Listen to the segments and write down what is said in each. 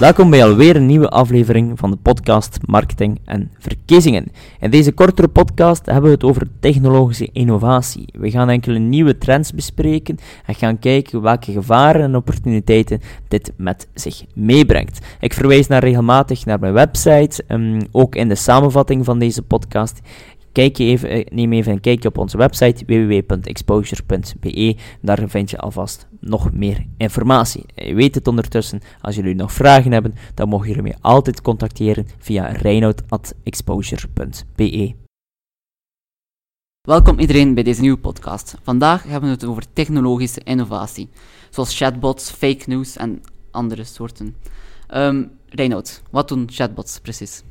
Welkom bij alweer een nieuwe aflevering van de podcast Marketing en Verkiezingen. In deze kortere podcast hebben we het over technologische innovatie. We gaan enkele nieuwe trends bespreken en gaan kijken welke gevaren en opportuniteiten dit met zich meebrengt. Ik verwijs naar regelmatig naar mijn website, um, ook in de samenvatting van deze podcast Kijk even, eh, neem even een kijkje op onze website www.exposure.be. Daar vind je alvast nog meer informatie. Je weet het ondertussen, als jullie nog vragen hebben, dan mogen jullie mij altijd contacteren via reinoud.exposure.be. Welkom iedereen bij deze nieuwe podcast. Vandaag hebben we het over technologische innovatie, zoals chatbots, fake news en andere soorten. Um, Reinoud, wat doen chatbots precies?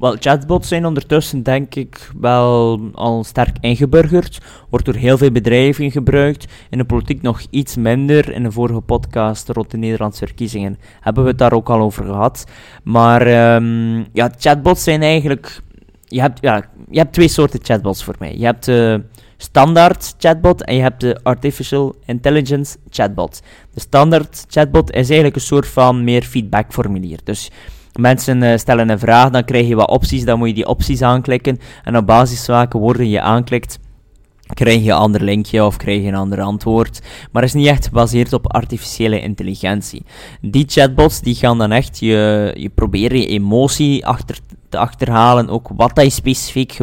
Wel, chatbots zijn ondertussen denk ik wel al sterk ingeburgerd. Wordt door heel veel bedrijven gebruikt. In de politiek nog iets minder. In de vorige podcast rond de Nederlandse verkiezingen hebben we het daar ook al over gehad. Maar um, ja, chatbots zijn eigenlijk... Je hebt, ja, je hebt twee soorten chatbots voor mij. Je hebt de standaard chatbot en je hebt de artificial intelligence chatbot. De standaard chatbot is eigenlijk een soort van meer feedbackformulier. Dus Mensen uh, stellen een vraag, dan krijg je wat opties, dan moet je die opties aanklikken. En op basis van welke woorden je aanklikt, krijg je een ander linkje of krijg je een ander antwoord. Maar het is niet echt gebaseerd op artificiële intelligentie. Die chatbots die gaan dan echt je, je proberen je emotie achter te achterhalen, ook wat hij specifiek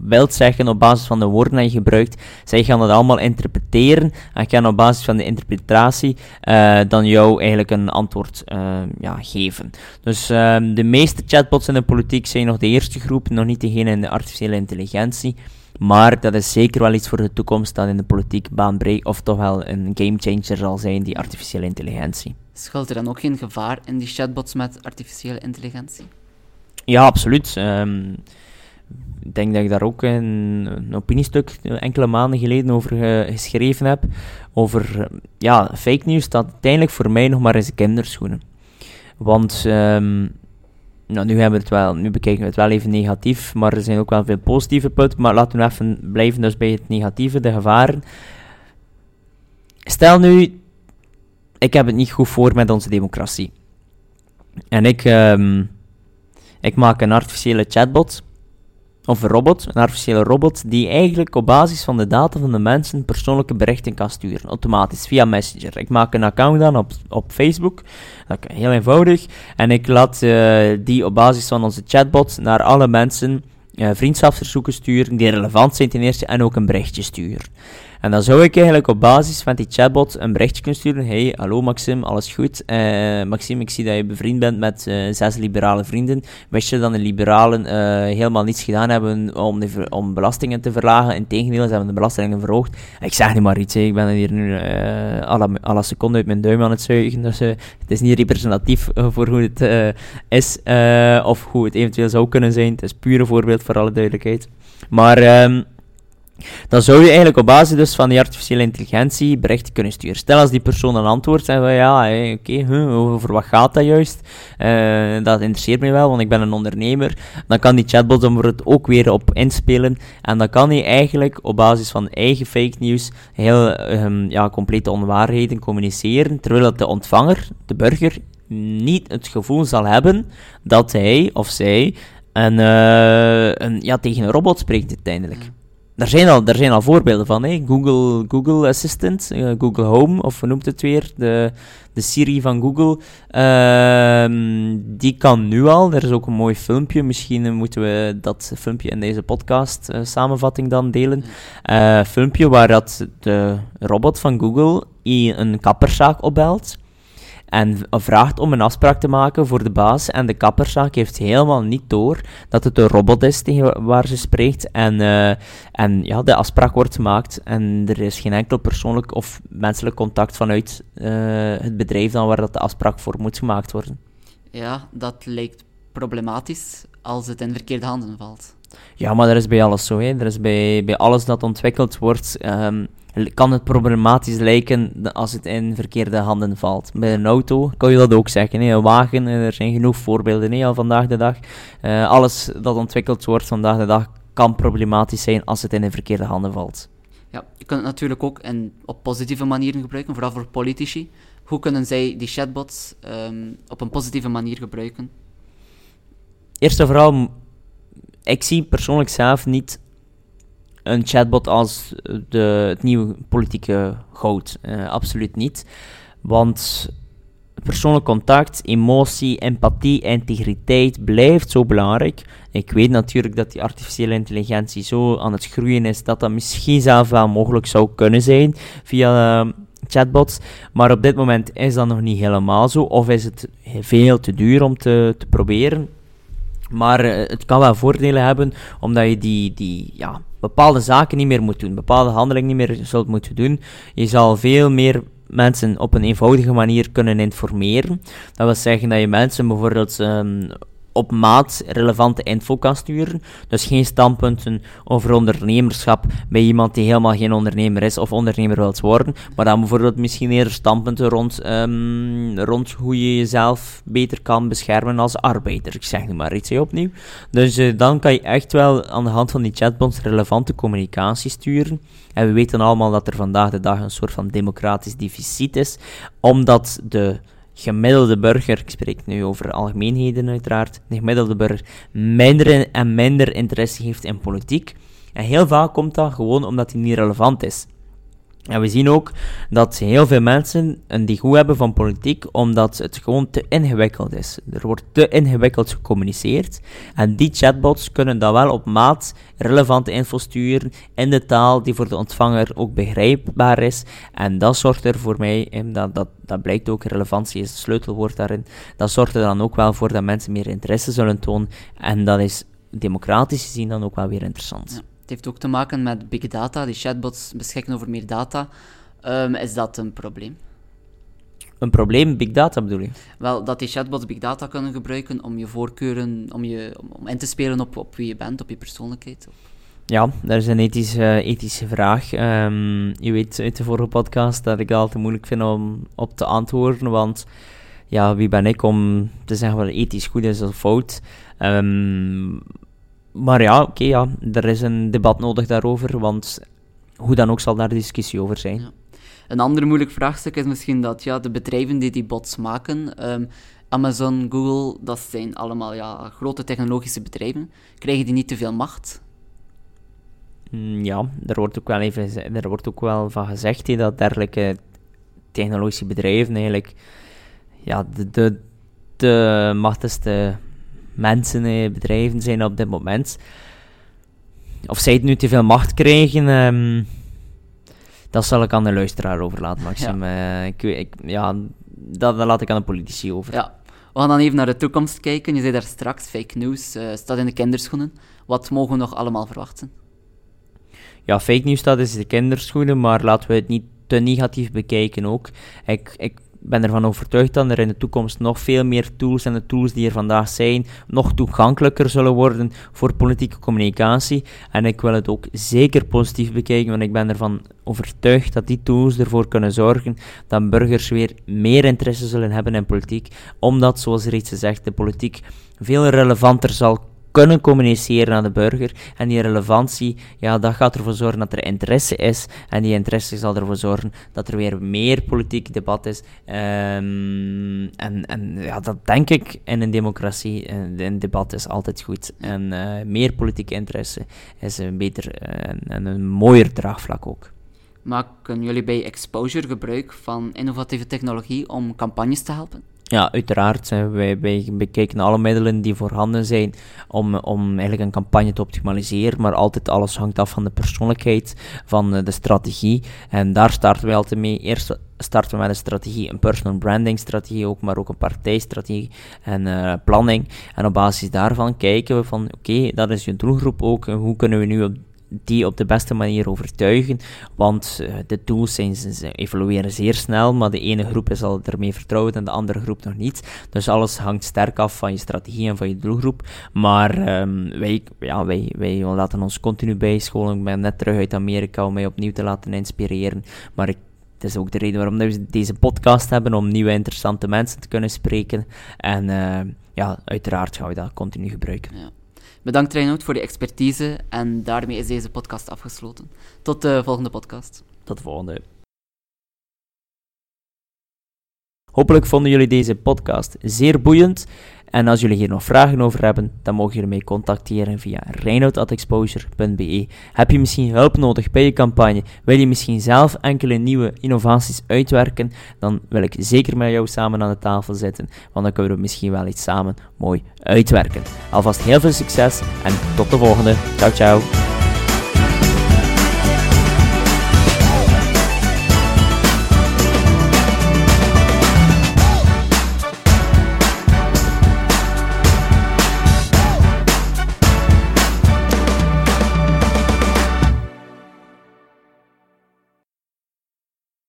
wilt zeggen op basis van de woorden die je gebruikt. Zij gaan dat allemaal interpreteren en gaan op basis van de interpretatie uh, dan jou eigenlijk een antwoord uh, ja, geven. Dus uh, de meeste chatbots in de politiek zijn nog de eerste groep, nog niet degene in de artificiële intelligentie. Maar dat is zeker wel iets voor de toekomst dat in de politiek baanbreekt, of toch wel een gamechanger zal zijn, die artificiële intelligentie. Schuilt er dan ook geen gevaar in die chatbots met artificiële intelligentie? Ja, absoluut. Um, ik denk dat ik daar ook een, een opiniestuk enkele maanden geleden over geschreven heb. Over ja, fake news staat uiteindelijk voor mij nog maar eens kinderschoenen. Want um, nou, nu, hebben we het wel, nu bekijken we het wel even negatief, maar er zijn ook wel veel positieve punten. Maar laten we even blijven dus bij het negatieve, de gevaren. Stel nu, ik heb het niet goed voor met onze democratie. En ik... Um, ik maak een artificiële chatbot, of een robot, een artificiële robot, die eigenlijk op basis van de data van de mensen persoonlijke berichten kan sturen, automatisch, via Messenger. Ik maak een account dan op, op Facebook, dat heel eenvoudig, en ik laat uh, die op basis van onze chatbot naar alle mensen uh, vriendschapsverzoeken sturen die relevant zijn ten eerste, en ook een berichtje sturen. En dan zou ik eigenlijk op basis van die chatbot een berichtje kunnen sturen. Hey, hallo Maxim, alles goed? Uh, Maxim, ik zie dat je bevriend bent met uh, zes liberale vrienden. Wist je dat de liberalen helemaal niets gedaan hebben om, om belastingen te verlagen? Integendeel, ze hebben de belastingen verhoogd. Ik zeg niet maar iets, hè. ik ben hier nu alle, alle seconde uit mijn duim aan het zuigen. Dus het is niet representatief voor hoe het is of hoe het eventueel zou kunnen zijn. Het is puur een voorbeeld voor alle duidelijkheid. Maar... Um, dan zou je eigenlijk op basis dus van die artificiële intelligentie berichten kunnen sturen. Stel als die persoon een antwoord zegt van ja, hey, oké, over wat gaat dat juist? Uh, dat interesseert mij wel, want ik ben een ondernemer. Dan kan die chatbot er ook weer op inspelen. En dan kan hij eigenlijk op basis van eigen fake news heel um, ja, complete onwaarheden communiceren, terwijl dat de ontvanger, de burger, niet het gevoel zal hebben dat hij of zij een, uh, een, ja, tegen een robot spreekt uiteindelijk. Daar zijn al, daar zijn al voorbeelden van. Hè. Google, Google Assistant, uh, Google Home, of hoe noemt het weer? De, de Siri van Google. Uh, die kan nu al. Er is ook een mooi filmpje. Misschien moeten we dat filmpje in deze podcast uh, samenvatting dan delen. Uh, filmpje waar dat de robot van Google een kapperszaak opbelt. En vraagt om een afspraak te maken voor de baas. En de kapperszaak heeft helemaal niet door dat het een robot is tegen waar ze spreekt. En, uh, en ja, de afspraak wordt gemaakt. En er is geen enkel persoonlijk of menselijk contact vanuit uh, het bedrijf dan waar dat de afspraak voor moet gemaakt worden. Ja, dat lijkt problematisch als het in verkeerde handen valt. Ja, maar dat is bij alles zo. Hè. Er is bij, bij alles dat ontwikkeld wordt. Um, kan het problematisch lijken als het in verkeerde handen valt. Bij een auto kan je dat ook zeggen. Hè. Een wagen, er zijn genoeg voorbeelden hè, al vandaag de dag. Uh, alles dat ontwikkeld wordt vandaag de dag kan problematisch zijn als het in de verkeerde handen valt. Ja, je kunt het natuurlijk ook in, op positieve manieren gebruiken, vooral voor politici. Hoe kunnen zij die chatbots ehm, op een positieve manier gebruiken? Eerst en vooral, ik zie persoonlijk zelf niet een chatbot als de, het nieuwe politieke goud. Eh, absoluut niet. Want persoonlijk contact, emotie, empathie, integriteit blijft zo belangrijk. Ik weet natuurlijk dat die artificiële intelligentie zo aan het groeien is dat dat misschien zelf wel mogelijk zou kunnen zijn via eh, chatbots. Maar op dit moment is dat nog niet helemaal zo. Of is het veel te duur om te, te proberen. Maar eh, het kan wel voordelen hebben, omdat je die, die ja, bepaalde zaken niet meer moet doen, bepaalde handelingen niet meer zult moeten doen. Je zal veel meer mensen op een eenvoudige manier kunnen informeren. Dat wil zeggen dat je mensen bijvoorbeeld ehm, op maat relevante info kan sturen. Dus geen standpunten over ondernemerschap bij iemand die helemaal geen ondernemer is of ondernemer wilt worden. Maar dan bijvoorbeeld misschien eerder standpunten rond, ehm, rond hoe je jezelf beter kan beschermen als arbeider. Ik zeg nu maar iets opnieuw. Dus eh, dan kan je echt wel aan de hand van die chatbots relevante communicatie sturen. En we weten allemaal dat er vandaag de dag een soort van democratisch deficit is, omdat de gemiddelde burger, ik spreek nu over algemeenheden uiteraard, de gemiddelde burger minder en minder interesse heeft in politiek. En heel vaak komt dat gewoon omdat die niet relevant is. En we zien ook dat heel veel mensen een degoe hebben van politiek, omdat het gewoon te ingewikkeld is. Er wordt te ingewikkeld gecommuniceerd. En die chatbots kunnen dan wel op maat relevante info sturen in de taal die voor de ontvanger ook begrijpbaar is. En dat zorgt er voor mij, dat, dat, dat blijkt ook, relevantie is het sleutelwoord daarin, dat zorgt er dan ook wel voor dat mensen meer interesse zullen tonen. En dat is democratisch gezien dan ook wel weer interessant. Het heeft ook te maken met big data. Die chatbots beschikken over meer data. Ehm, is dat een probleem? Een probleem, big data bedoel je? Wel, dat die chatbots big data kunnen gebruiken om je voorkeuren, om, je, om, in te spelen op, op wie je bent, op je persoonlijkheid. Ja, dat is een ethische, ethische vraag. Ehm, je weet uit de vorige podcast dat ik het altijd moeilijk vind om op te antwoorden, want ja, wie ben ik om te zeggen wat ethisch goed is of fout? Ehm, maar ja, oké, ja, er is een debat nodig daarover, want hoe dan ook zal daar discussie over zijn. Ja. Een ander moeilijk vraagstuk is misschien dat ja, de bedrijven die die bots maken, ehm, Amazon, Google, dat zijn allemaal ja, grote technologische bedrijven, krijgen die niet te veel macht? Mm, Ja, er wordt ook wel, even, er wordt ook wel van gezegd hè, dat dergelijke technologische bedrijven eigenlijk ja, de, de, de machtigste mensen, hè, bedrijven zijn op dit moment. Of zij nu te veel macht krijgen, ehm, dat zal ik aan de luisteraar overlaten, Maxim. Eh, ik, ik, ja, dat, dat laat ik aan de politici over. Ja, we gaan dan even naar de toekomst kijken. Je zei daar straks, fake news eh, staat in de kinderschoenen. Wat mogen we nog allemaal verwachten? Ja, fake news dat is de kinderschoenen, maar laten we het niet te negatief bekijken ook. Ik, ik ben ervan overtuigd dat er in de toekomst nog veel meer tools en de tools die er vandaag zijn, nog toegankelijker zullen worden voor politieke communicatie. En ik wil het ook zeker positief bekijken, want ik ben ervan overtuigd dat die tools ervoor kunnen zorgen dat burgers weer meer interesse zullen hebben in politiek, omdat, zoals reeds gezegd, de politiek veel relevanter zal kunnen communiceren aan de burger. En die relevantie, ja, dat gaat ervoor zorgen dat er interesse is. En die interesse zal ervoor zorgen dat er weer meer politiek debat is. Ehm, en, en ja, dat denk ik in een democratie. eh, Een debat is altijd goed. En eh, meer politieke interesse is een beter eh, en een mooier draagvlak ook. Maken jullie bij Exposure gebruik van innovatieve technologie om campagnes te helpen? Ja, uiteraard. Wij, wij bekijken alle middelen die voorhanden zijn om, om eigenlijk een campagne te optimaliseren, maar altijd alles hangt af van de persoonlijkheid, van eh, de strategie. En daar starten wij altijd mee. Eerst starten we met een strategie, een personal branding strategie ook, maar ook een partijstrategie en eh, planning. En op basis daarvan kijken we van, oké, dat is je doelgroep ook, hoe kunnen we nu op die op de beste manier overtuigen. Want eh, de tools evolueren zeer snel, maar de ene groep is al ermee vertrouwd en de andere groep nog niet. Dus alles hangt sterk af van je strategie en van je doelgroep. Maar ehm, wij, ja, wij, wij laten ons continu bijscholen. Ik ben net terug uit Amerika om mij opnieuw te laten inspireren. Maar ik het is ook de reden waarom we deze podcast hebben, om nieuwe interessante mensen te kunnen spreken. En eh, ja, uiteraard gaan we dat continu gebruiken. Bedankt Reinoud voor de expertise en daarmee is deze podcast afgesloten. Tot de volgende podcast. Tot de volgende. Hopelijk vonden jullie deze podcast zeer boeiend. En als jullie hier nog vragen over hebben, dan mogen jullie mij contacteren via reinoud.exposure.be. Heb je misschien hulp nodig bij je campagne? Wil je misschien zelf enkele nieuwe innovaties uitwerken? Dan wil ik zeker met jou samen aan de tafel zitten, want dan kunnen we misschien wel iets samen mooi uitwerken. Alvast heel veel succes en tot de volgende. Ciao, ciao.